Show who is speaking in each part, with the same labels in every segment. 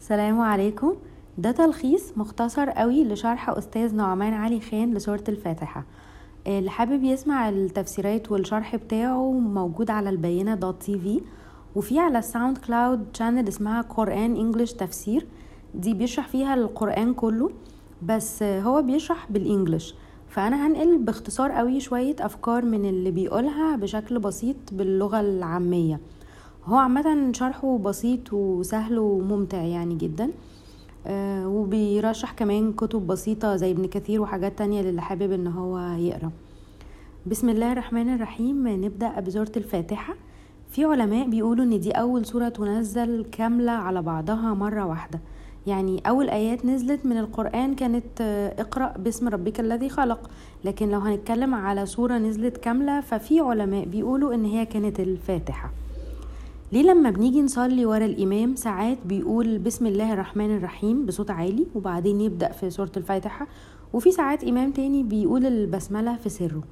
Speaker 1: السلام عليكم. ده تلخيص مختصر قوي لشرح أستاذ نعمان علي خان لسورة الفاتحة. اللي حابب يسمع التفسيرات والشرح بتاعه موجود على البينة dot TV وفي على ال SoundCloud channel اسمها قرآن English تفسير. دي بيشرح فيها القرآن كله بس هو بيشرح بال English. فأنا هنقل باختصار قوي شوية أفكار من اللي بيقولها بشكل بسيط باللغة العامية. هو عامة شرحه بسيط وسهل وممتع يعني جدا. آه وبيرشح كمان كتب بسيطة زي ابن كثير وحاجات تانية للي حابب إن هو يقرأ. بسم الله الرحمن الرحيم. نبدأ بسورة الفاتحة. في علماء بيقولوا إن دي أول سورة تنزل كاملة على بعضها مرة واحدة. يعني أول آيات نزلت من القرآن كانت اقرأ باسم ربك الذي خلق. لكن لو هنتكلم على سورة نزلت كاملة ففي علماء بيقولوا إن هي كانت الفاتحة. ليه لما بنيجي نصلي ورا الإمام ساعات بيقول بسم الله الرحمن الرحيم بصوت عالي وبعدين يبدأ في سورة الفاتحة وفي ساعات إمام تاني بيقول البسملة في سره.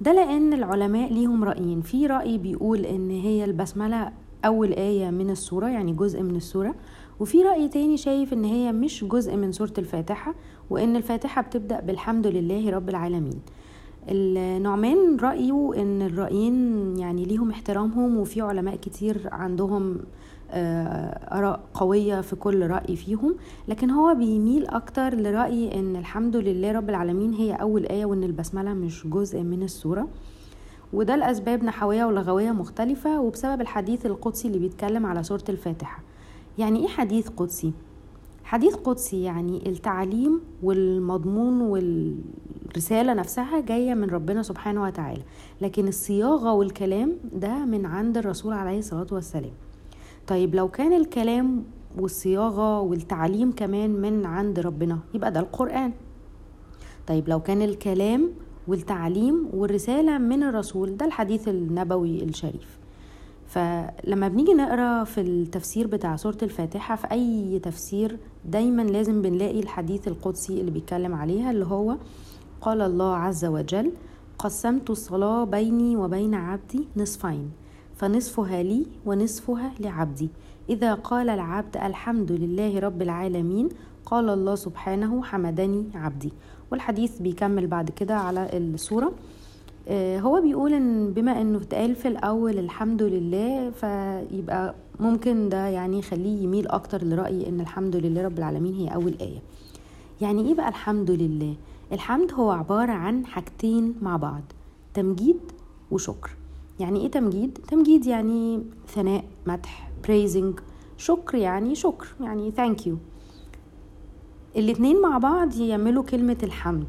Speaker 1: ده لأن العلماء ليهم رأيين. في رأي بيقول إن هي البسملة أول آية من السورة يعني جزء من السورة وفي رأي تاني شايف إن هي مش جزء من سورة الفاتحة وإن الفاتحة بتبدأ بالحمد لله رب العالمين. النعمان رأيه إن الرأيين يعني ليهم احترامهم وفي علماء كتير عندهم آراء قوية في كل رأي فيهم. لكن هو بيميل أكتر لرأي إن الحمد لله رب العالمين هي أول آية وإن البسملة مش جزء من السورة. وده لأسباب نحوية ولغوية مختلفة وبسبب الحديث القدسي اللي بيتكلم على سورة الفاتحة. يعني إيه حديث قدسي؟ حديث قدسي يعني التعليم والمضمون والرسالة نفسها جاية من ربنا سبحانه وتعالى. لكن الصياغة والكلام ده من عند الرسول عليه الصلاة والسلام. طيب لو كان الكلام والصياغة والتعليم كمان من عند ربنا يبقى ده القرآن. طيب لو كان الكلام والتعليم والرسالة من الرسول ده الحديث النبوي الشريف. فلما بنيجي نقرأ في التفسير بتاع سورة الفاتحة في أي تفسير دايما لازم بنلاقي الحديث القدسي اللي بيتكلم عليها اللي هو قال الله عز وجل قسمت الصلاة بيني وبين عبدي نصفين فنصفها لي ونصفها لعبدي. إذا قال العبد الحمد لله رب العالمين قال الله سبحانه حمدني عبدي. والحديث بيكمل بعد كده على السورة. هو بيقول إن بما إنه اتقال في الأول الحمد لله فيبقى ممكن ده يعني يخليه يميل أكتر لرأي إن الحمد لله رب العالمين هي أول آية. يعني إيه بقى الحمد لله؟ الحمد هو عبارة عن حاجتين مع بعض تمجيد وشكر. يعني إيه تمجيد؟ تمجيد يعني ثناء مدح praising. شكر يعني شكر يعني thank you. الاتنين مع بعض يعملوا كلمة الحمد.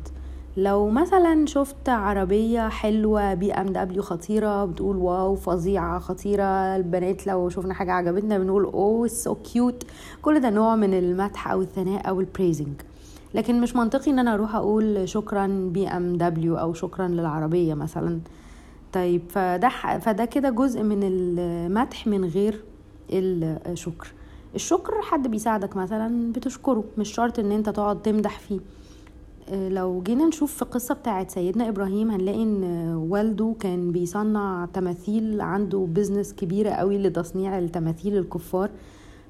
Speaker 1: لو مثلا شفت عربية حلوة BMW خطيرة بتقول wow فظيعة خطيرة البنات لو شفنا حاجة عجبتنا بنقول oh so cute كل ده نوع من المدح أو الثناء أو ال praising لكن مش منطقي إن أنا أروح أقول شكرا BMW أو شكرا للعربية مثلا. طيب فده فده كده جزء من المدح من غير الشكر. الشكر حد بيساعدك مثلا بتشكره مش شرط إن أنت تقعد تمدح فيه. لو جينا نشوف في قصة بتاعت سيدنا إبراهيم هنلاقي إن والده كان بيصنع تماثيل عنده business كبيرة قوي لتصنيع التماثيل الكفار.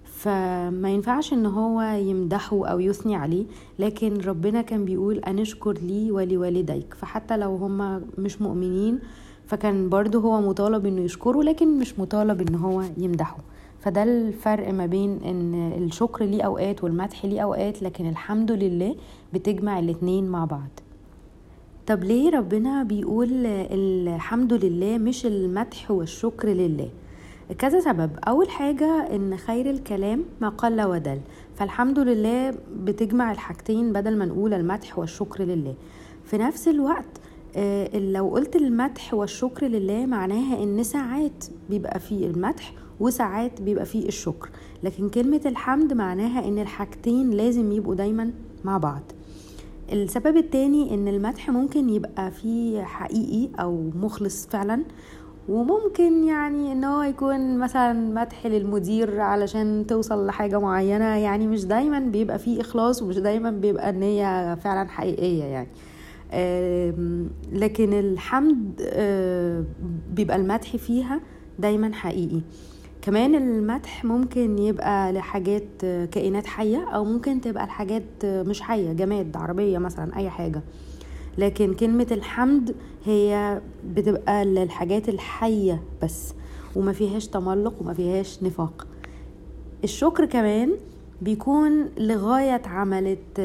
Speaker 1: فما ينفعش إن هو يمدحه أو يثني عليه لكن ربنا كان بيقول انشكر لي ولوالديك. فحتى لو هم مش مؤمنين فكان برضه هو مطالب إنه يشكره لكن مش مطالب إن هو يمدحه. فده الفرق ما بين إن الشكر ليه أوقات والمدح ليه أوقات لكن الحمد لله بتجمع الاتنين مع بعض. طب ليه ربنا بيقول الحمد لله مش المدح والشكر لله؟ كذا سبب. أول حاجة إن خير الكلام ما قل ودل. فالحمد لله بتجمع الحاجتين بدل ما نقول المدح والشكر لله. في نفس الوقت لو قلت المدح والشكر لله معناها إن ساعات بيبقى فيه المدح وساعات بيبقى فيه الشكر. لكن كلمة الحمد معناها إن الحاجتين لازم يبقوا دايما مع بعض. السبب التاني إن المدح ممكن يبقى فيه حقيقي أو مخلص فعلا وممكن يعني إن هو يكون مثلا مدح للمدير علشان توصل لحاجة معينة. يعني مش دايما بيبقى فيه إخلاص ومش دايما بيبقى هي فعلا حقيقية يعني. لكن الحمد بيبقى المدح فيها دايما حقيقي. كمان المدح ممكن يبقى لحاجات كائنات حية أو ممكن تبقى الحاجات مش حية جماد عربية مثلا أي حاجة. لكن كلمة الحمد هي بتبقى للحاجات الحية بس وما فيهاش تملق وما فيهاش نفاق. الشكر كمان بيكون لغاية عملت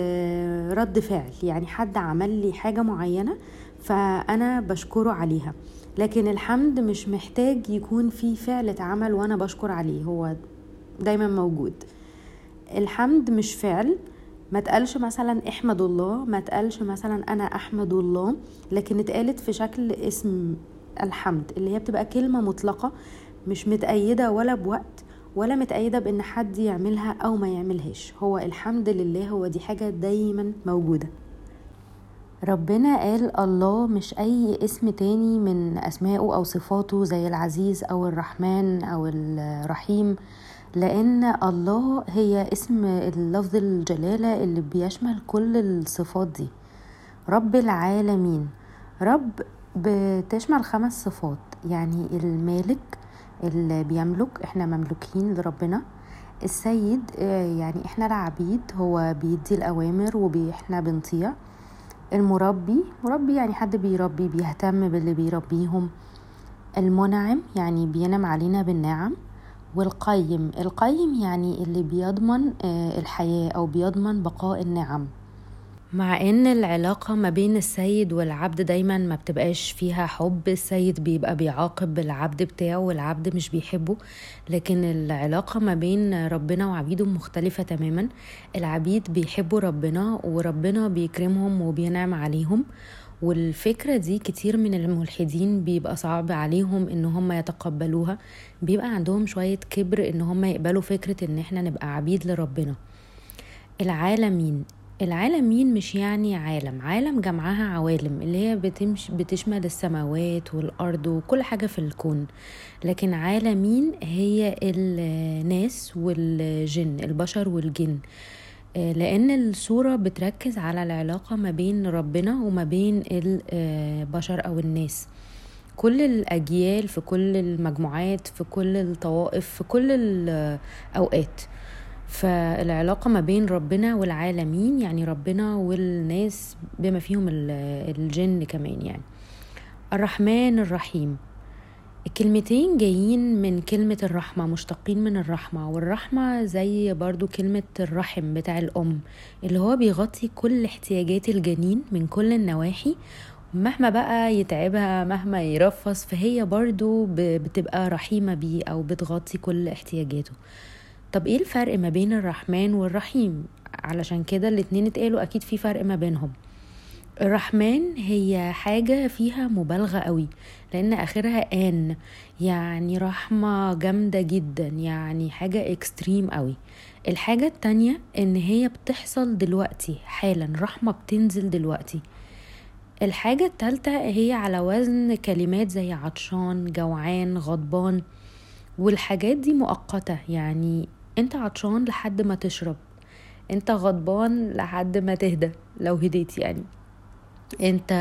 Speaker 1: رد فعل. يعني حد عمل لي حاجة معينة فأنا بشكره عليها. لكن الحمد مش محتاج يكون في فعل اتعمل وأنا بشكر عليه هو دايما موجود. الحمد مش فعل ما تقالش مثلا احمد الله ما تقالش مثلا أنا احمد الله لكن اتقالت في شكل اسم الحمد اللي هي بتبقى كلمة مطلقة مش متأيدة ولا بوقت ولا متأيدة بإن حد يعملها أو ما يعملهاش. هو الحمد لله هو دي حاجة دايما موجودة. ربنا قال الله مش أي اسم تاني من أسمائه أو صفاته زي العزيز أو الرحمن أو الرحيم لأن الله هي اسم اللفظ الجلالة اللي بيشمل كل الصفات دي. رب العالمين. رب بتشمل خمس صفات يعني المالك اللي بيملك إحنا مملوكين لربنا. السيد يعني إحنا العبيد هو بيدي الأوامر وإحنا بنطيع. المربي مربي يعني حد بيربي بيهتم باللي بيربيهم. المنعم يعني بينعم علينا بالنعم. والقيم القيم يعني اللي بيضمن الحياة أو بيضمن بقاء النعم. مع إن العلاقة ما بين السيد والعبد دايما ما بتبقاش فيها حب السيد بيبقى بيعاقب العبد بتاعه والعبد مش بيحبه لكن العلاقة ما بين ربنا وعبيده مختلفة تماما. العبيد بيحبوا ربنا وربنا بيكرمهم وبينعم عليهم والفكرة دي كتير من الملحدين بيبقى صعب عليهم إن هم يتقبلوها. بيبقى عندهم شوية كبر إن هم يقبلوا فكرة إن إحنا نبقى عبيد لربنا. العالمين العالمين مش يعني عالم عالم جمعها عوالم اللي هي بتمش بتشمل السماوات والأرض وكل حاجة في الكون لكن عالمين هي الناس والجن البشر والجن. لأن الصورة بتركز على العلاقة ما بين ربنا وما بين البشر أو الناس. كل الأجيال في كل المجموعات في كل الطوائف في كل الأوقات فالعلاقة ما بين ربنا والعالمين يعني ربنا والناس بما فيهم الجن كمان يعني. الرحمن الرحيم. الكلمتين جايين من كلمة الرحمة مشتقين من الرحمة والرحمة زي برضو كلمة الرحم بتاع الأم اللي هو بيغطي كل احتياجات الجنين من كل النواحي مهما بقى يتعبها مهما يرفص فهي برضو بتبقى رحيمة بيه أو بتغطي كل احتياجاته. طب إيه الفرق ما بين الرحمن والرحيم؟ علشان كده الاتنين اتقالوا أكيد في فرق ما بينهم. الرحمن هي حاجة فيها مبالغة قوي لأن آخرها آن يعني رحمة جامدة جدا يعني حاجة اكستريم قوي. الحاجة التانية إن هي بتحصل دلوقتي حالا رحمة بتنزل دلوقتي. الحاجة التالتة هي على وزن كلمات زي عطشان جوعان غضبان والحاجات دي مؤقتة يعني انت عطشان لحد ما تشرب. انت غضبان لحد ما تهدى لو هديت يعني. انت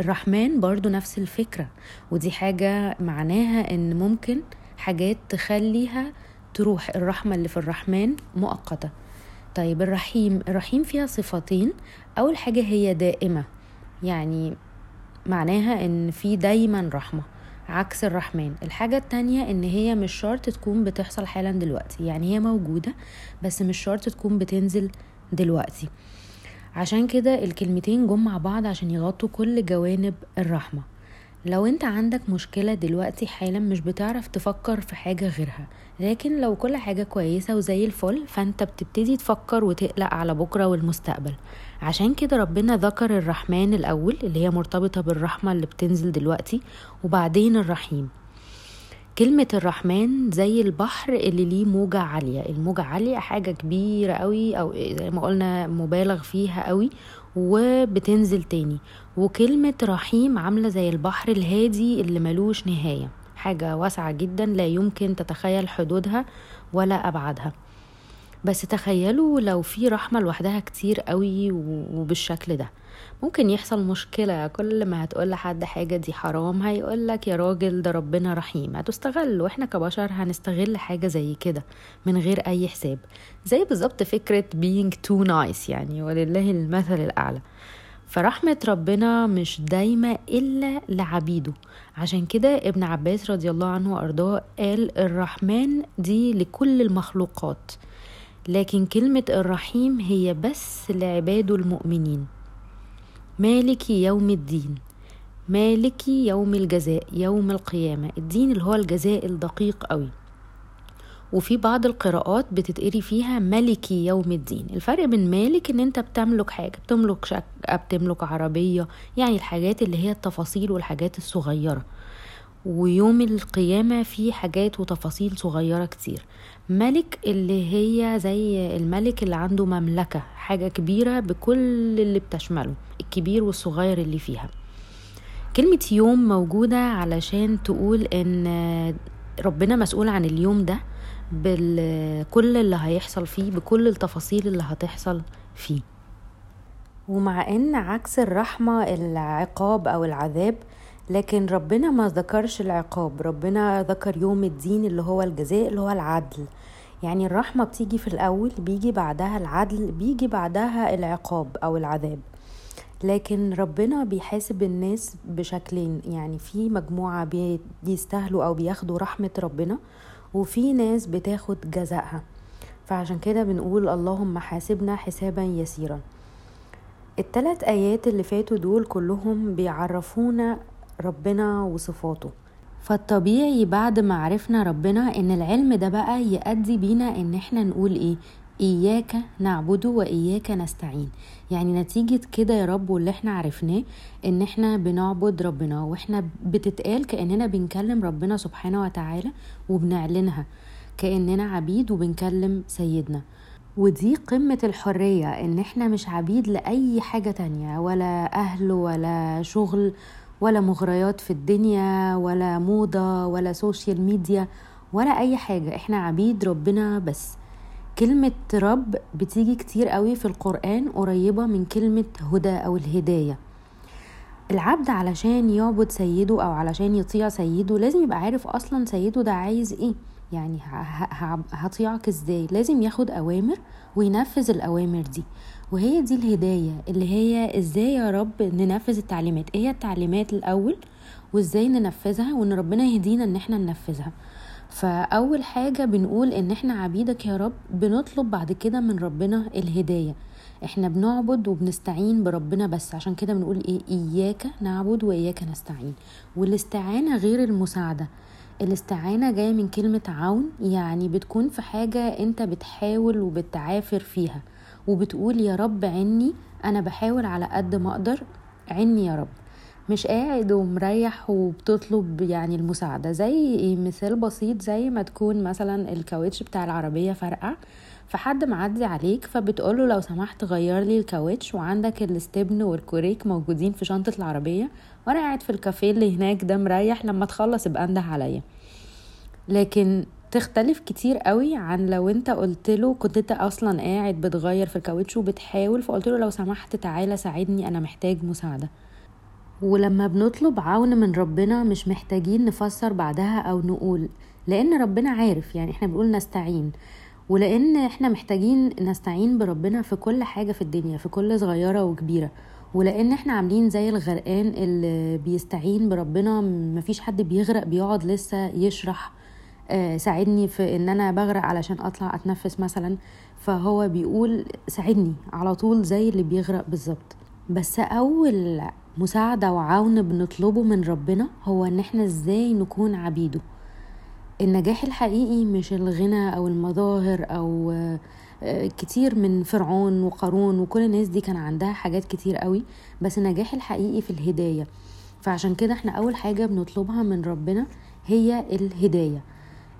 Speaker 1: الرحمن برضو نفس الفكرة ودي حاجة معناها ان ممكن حاجات تخليها تروح. الرحمة اللي في الرحمن مؤقتة. طيب الرحيم الرحيم فيها صفتين أول حاجة هي دائمة يعني معناها ان في دايما رحمة. عكس الرحمن. الحاجة التانية إن هي مش شرط تكون بتحصل حالا دلوقتي. يعني هي موجودة بس مش شرط تكون بتنزل دلوقتي. عشان كده الكلمتين جم مع بعض عشان يغطوا كل جوانب الرحمة. لو انت عندك مشكلة دلوقتي حالا مش بتعرف تفكر في حاجة غيرها لكن لو كل حاجة كويسة وزي الفل فانت بتبتدي تفكر وتقلق على بكرة والمستقبل. عشان كده ربنا ذكر الرحمن الأول اللي هي مرتبطة بالرحمة اللي بتنزل دلوقتي وبعدين الرحيم. كلمة الرحمن زي البحر اللي ليه موجة عالية. الموجة عالية حاجة كبيرة قوي أو زي ما قلنا مبالغ فيها قوي وبتنزل تاني. وكلمة رحيم عاملة زي البحر الهادي اللي ملوش نهاية. حاجة واسعة جدا لا يمكن تتخيل حدودها ولا أبعادها. بس تخيلوا لو في رحمة لوحدها كتير قوي وبالشكل ده. ممكن يحصل مشكلة كل ما هتقول لحد حاجة دي حرام هيقولك يا راجل ده ربنا رحيم هتستغل وإحنا كبشر هنستغل حاجة زي كده من غير أي حساب. زي بالظبط فكرة being too nice يعني ولله المثل الأعلى. فرحمة ربنا مش دايمة إلا لعبيده. عشان كده ابن عباس رضي الله عنه وأرضاه قال الرحمن دي لكل المخلوقات. لكن كلمة الرحيم هي بس لعباده المؤمنين. مالك يوم الدين. مالك يوم الجزاء يوم القيامة. الدين اللي هو الجزاء الدقيق قوي. وفي بعض القراءات بتتقري فيها ملكي يوم الدين. الفرق بين مالك إن أنت بتملك حاجة بتملك شقة بتملك عربية يعني الحاجات اللي هي التفاصيل والحاجات الصغيرة. ويوم القيامة في حاجات وتفاصيل صغيرة كتير. ملك اللي هي زي الملك اللي عنده مملكة حاجة كبيرة بكل اللي بتشمله الكبير والصغير اللي فيها. كلمة يوم موجودة علشان تقول إن ربنا مسؤول عن اليوم ده بكل اللي هيحصل فيه بكل التفاصيل اللي هتحصل فيه. ومع إن عكس الرحمة العقاب أو العذاب لكن ربنا ما ذكرش العقاب. ربنا ذكر يوم الدين اللي هو الجزاء اللي هو العدل. يعني الرحمة بتيجي في الأول بيجي بعدها العدل بيجي بعدها العقاب أو العذاب. لكن ربنا بيحاسب الناس بشكلين. يعني في مجموعة بيستاهلوا أو بياخدوا رحمة ربنا وفي ناس بتاخد جزائها. فعشان كده بنقول اللهم حاسبنا حسابا يسيرا. التلات آيات اللي فاتوا دول كلهم بيعرفونا ربنا وصفاته. فالطبيعي بعد ما عرفنا ربنا إن العلم ده بقى يؤدي بينا إن إحنا نقول إيه؟ إياك نعبد وإياك نستعين. يعني نتيجة كده يا رب واللي إحنا عرفناه إن إحنا بنعبد ربنا وإحنا بتتقال كأننا بنكلم ربنا سبحانه وتعالى وبنعلنها. كأننا عبيد وبنكلم سيدنا. ودي قمة الحرية إن إحنا مش عبيد لأي حاجة تانية ولا أهل ولا شغل ولا مغريات في الدنيا ولا موضة ولا social media ولا أي حاجة. إحنا عبيد ربنا بس. كلمة رب بتيجي كتير قوي في القرآن قريبة من كلمة هدى أو الهداية. العبد علشان يعبد سيده أو علشان يطيع سيده لازم يبقى عارف أصلا سيده ده عايز إيه. يعني هطيعك إزاي؟ لازم ياخد أوامر وينفذ الأوامر دي. وهي دي الهداية اللي هي إزاي يا رب ننفذ التعليمات. إيه التعليمات الأول؟ وإزاي ننفذها؟ وإن ربنا يهدينا إن إحنا ننفذها. فأول حاجة بنقول إن إحنا عبيدك يا رب بنطلب بعد كده من ربنا الهداية. إحنا بنعبد وبنستعين بربنا بس. عشان كده بنقول إيه؟ إياك نعبد وإياك نستعين. والاستعانة غير المساعدة. الاستعانة جاية من كلمة عون يعني بتكون في حاجة أنت بتحاول وبتعافر فيها. وبتقول يا رب عني أنا بحاول على قد ما أقدر عني يا رب. مش قاعد ومريح وبتطلب يعني المساعدة. زي مثال بسيط زي ما تكون مثلا الكاوتش بتاع العربية فرقع فحد معدي عليك فبتقوله لو سمحت غير لي الكاوتش وعندك الاستبن والكوريك موجودين في شنطة العربية وأنا قاعد في الكافيه اللي هناك ده مريح لما تخلص ابقى أنده عليا. لكن تختلف كتير قوي عن لو انت قلت له كنت انت أصلا قاعد بتغير في الكاوتش وبتحاول فقلت له لو سمحت تعالى ساعدني أنا محتاج مساعدة. ولما بنطلب عون من ربنا مش محتاجين نفسر بعدها أو نقول لأن ربنا عارف يعني إحنا بنقول نستعين. ولأن إحنا محتاجين نستعين بربنا في كل حاجة في الدنيا في كل صغيرة وكبيرة. ولأن إحنا عاملين زي الغرقان اللي بيستعين بربنا مفيش حد بيغرق بيقعد لسه يشرح ساعدني في إن أنا بغرق علشان أطلع أتنفس مثلا. فهو بيقول ساعدني على طول زي اللي بيغرق بالظبط. بس أول مساعدة وعون بنطلبه من ربنا هو إن إحنا إزاي نكون عبيده. النجاح الحقيقي مش الغنى أو المظاهر أو آه، كتير من فرعون وقارون وكل الناس دي كان عندها حاجات كتير قوي بس النجاح الحقيقي في الهداية. فعشان كده إحنا أول حاجة بنطلبها من ربنا هي الهداية.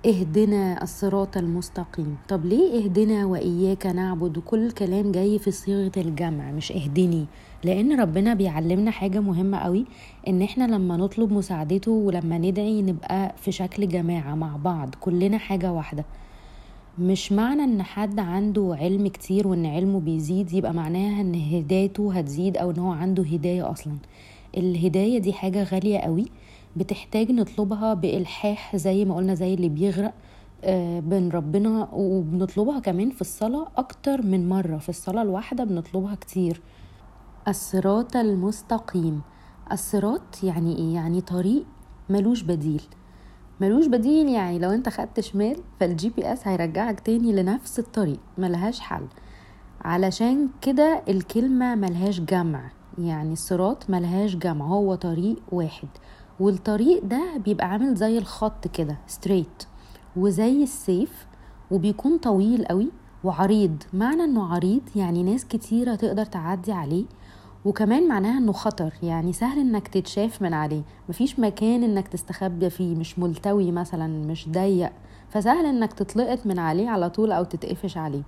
Speaker 1: اهدنا الصراط المستقيم. طب ليه اهدنا وإياك نعبد؟ وكل الكلام جاي في صيغة الجمع مش اهدني. لأن ربنا بيعلمنا حاجة مهمة قوي إن إحنا لما نطلب مساعدته ولما ندعي نبقى في شكل جماعة مع بعض كلنا حاجة واحدة. مش معنى إن حد عنده علم كتير وإن علمه بيزيد يبقى معناها إن هدايته هتزيد أو إن هو عنده هداية أصلا. الهداية دي حاجة غالية قوي بتحتاج نطلبها بإلحاح زي ما قلنا زي اللي بيغرق آه، بين ربنا وبنطلبها كمان في الصلاة أكتر من مرة. في الصلاة الواحدة بنطلبها كتير. الصراط المستقيم. الصراط يعني إيه؟ يعني طريق ملوش بديل. ملوش بديل يعني لو أنت خدت شمال فال GPS هيرجعك تاني لنفس الطريق ملهاش حل. علشان كده الكلمة ملهاش جمع. يعني الصراط ملهاش جمع هو طريق واحد. والطريق ده بيبقى عامل زي الخط كده straight وزي السيف وبيكون طويل قوي وعريض. معنى إنه عريض يعني ناس كتيرة تقدر تعدي عليه وكمان معناها إنه خطر يعني سهل إنك تتشاف من عليه. مفيش مكان إنك تستخبى فيه مش ملتوي مثلا مش ضيق. فسهل إنك تطلقت من عليه على طول أو تتقفش عليه.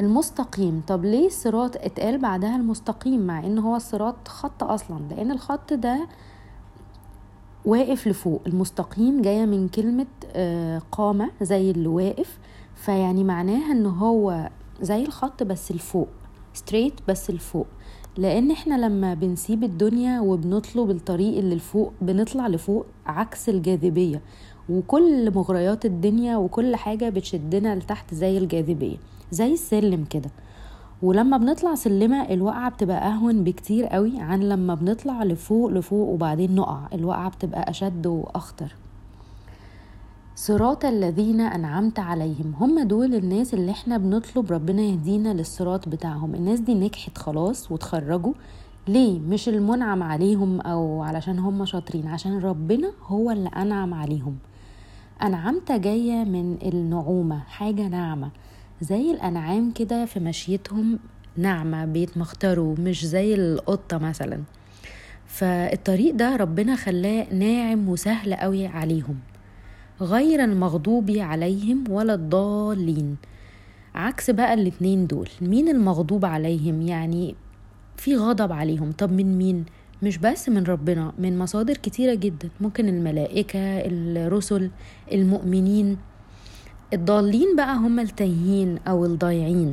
Speaker 1: المستقيم. طب ليه الصراط اتقال بعدها المستقيم مع إن هو الصراط خط أصلا؟ لأن الخط ده واقف لفوق. المستقيم جاية من كلمة آه، قامة زي اللي واقف. فيعني معناها إن هو زي الخط بس لفوق ستريت بس لفوق. لأن إحنا لما بنسيب الدنيا وبنطلب الطريق اللي لفوق بنطلع لفوق عكس الجاذبية. وكل مغريات الدنيا وكل حاجة بتشدنا لتحت زي الجاذبية زي السلم كده. ولما بنطلع سلمة الوقعة بتبقى أهون بكتير قوي عن لما بنطلع لفوق لفوق وبعدين نقع. الوقعة بتبقى أشد وأخطر. صراط الذين أنعمت عليهم. هم دول الناس اللي إحنا بنطلب ربنا يهدينا للصراط بتاعهم. الناس دي نجحت خلاص وتخرجوا. ليه؟ مش المنعم عليهم أو علشان هم شاطرين. عشان ربنا هو اللي أنعم عليهم. أنعمت جاية من النعومة حاجة ناعمة. زي الأنعام كده في مشيتهم ناعمة بيتمختروا مش زي القطة مثلا. فالطريق ده ربنا خلاه ناعم وسهل قوي عليهم. غير المغضوب عليهم ولا الضالين. عكس بقى الاتنين دول. مين المغضوب عليهم؟ يعني في غضب عليهم. طب من مين؟ مش بس من ربنا من مصادر كتيرة جدا. ممكن الملائكة الرسل المؤمنين. الضالين بقى هم التايهين أو الضايعين.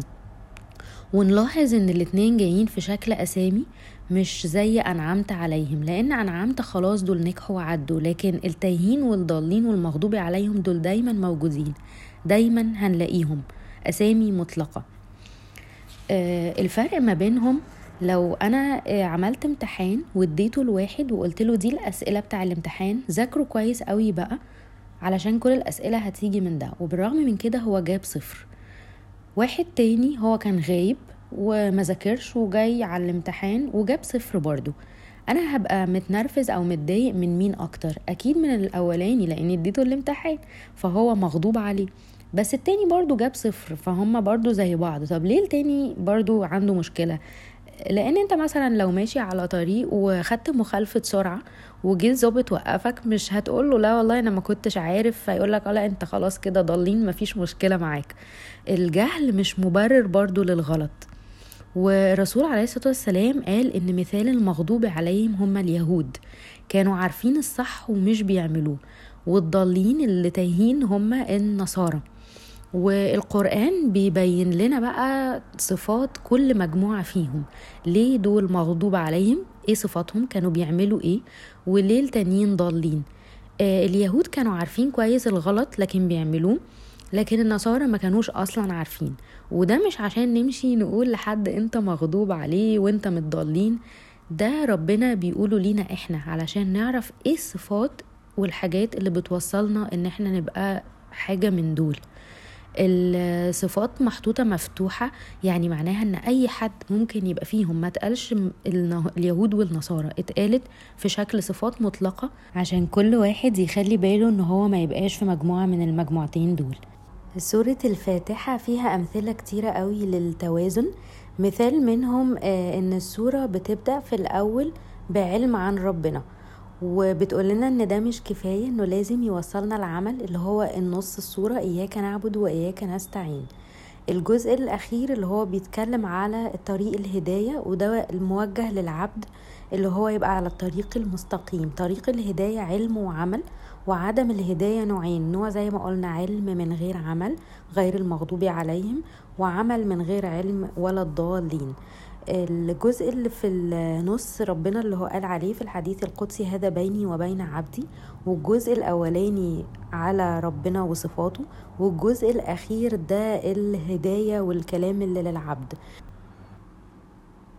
Speaker 1: ونلاحظ إن الاتنين جايين في شكل أسامي مش زي أنعمت عليهم لأن أنعمت خلاص دول نجحوا وعدوا لكن التايهين والضالين والمغضوب عليهم دول دايما موجودين دايما هنلاقيهم. أسامي مطلقة. آه الفرق ما بينهم لو أنا آه عملت امتحان واديته لواحد وقلت له دي الأسئلة بتاع الامتحان ذاكره كويس قوي بقى علشان كل الأسئلة هتيجي من ده. وبالرغم من كده هو جاب صفر. واحد تاني هو كان غايب وما ذاكرش وجاي على الامتحان وجاب صفر برضو أنا هبقى متنرفز أو متضايق من مين أكتر؟ أكيد من الأولاني لأن اديته الامتحان فهو مغضوب عليه. بس التاني برضو جاب صفر فهم برضو زي بعض. طب ليه التاني برضو عنده مشكلة؟ لأن أنت مثلا لو ماشي على طريق وخدت مخالفة سرعة وجه الظابط وقفك مش هتقول له لا والله أنا ما كنتش عارف فيقول لك لا أنت خلاص كده ضالين مفيش مشكلة معاك. الجهل مش مبرر برضو للغلط. والرسول عليه الصلاة والسلام قال إن مثال المغضوب عليهم هم اليهود. كانوا عارفين الصح ومش بيعملوه والضالين اللي تايهين هم النصارى. والقرآن بيبين لنا بقى صفات كل مجموعة فيهم. ليه دول مغضوب عليهم؟ إيه صفاتهم؟ كانوا بيعملوا إيه؟ وليه التانيين ضالين؟ آه اليهود كانوا عارفين كويس الغلط لكن بيعملوه لكن النصارى ما كانوش أصلا عارفين. وده مش عشان نمشي نقول لحد أنت مغضوب عليه وأنت متضالين ده ربنا بيقوله لينا إحنا علشان نعرف إيه الصفات والحاجات اللي بتوصلنا إن إحنا نبقى حاجة من دول. الصفات محطوطة مفتوحة يعني معناها إن أي حد ممكن يبقى فيهم ما تقالش اليهود والنصارى اتقالت في شكل صفات مطلقة عشان كل واحد يخلي باله إن هو ما يبقاش في مجموعة من المجموعتين دول. سورة الفاتحة فيها أمثلة كتيرة قوي للتوازن. مثال منهم آه، إن السورة بتبدأ في الأول بعلم عن ربنا. وبتقول لنا إن ده مش كفاية إنه لازم يوصلنا العمل اللي هو النص الصورة إياك نعبد وإياك نستعين. الجزء الأخير اللي هو بيتكلم على الطريق الهداية وده الموجه للعبد اللي هو يبقى على الطريق المستقيم. طريق الهداية علم وعمل وعدم الهداية نوعين. نوع زي ما قلنا علم من غير عمل غير المغضوب عليهم وعمل من غير علم ولا الضالين. الجزء اللي في النص ربنا اللي هو قال عليه في الحديث القدسي هذا بيني وبين عبدي والجزء الأولاني على ربنا وصفاته والجزء الأخير ده الهداية والكلام اللي للعبد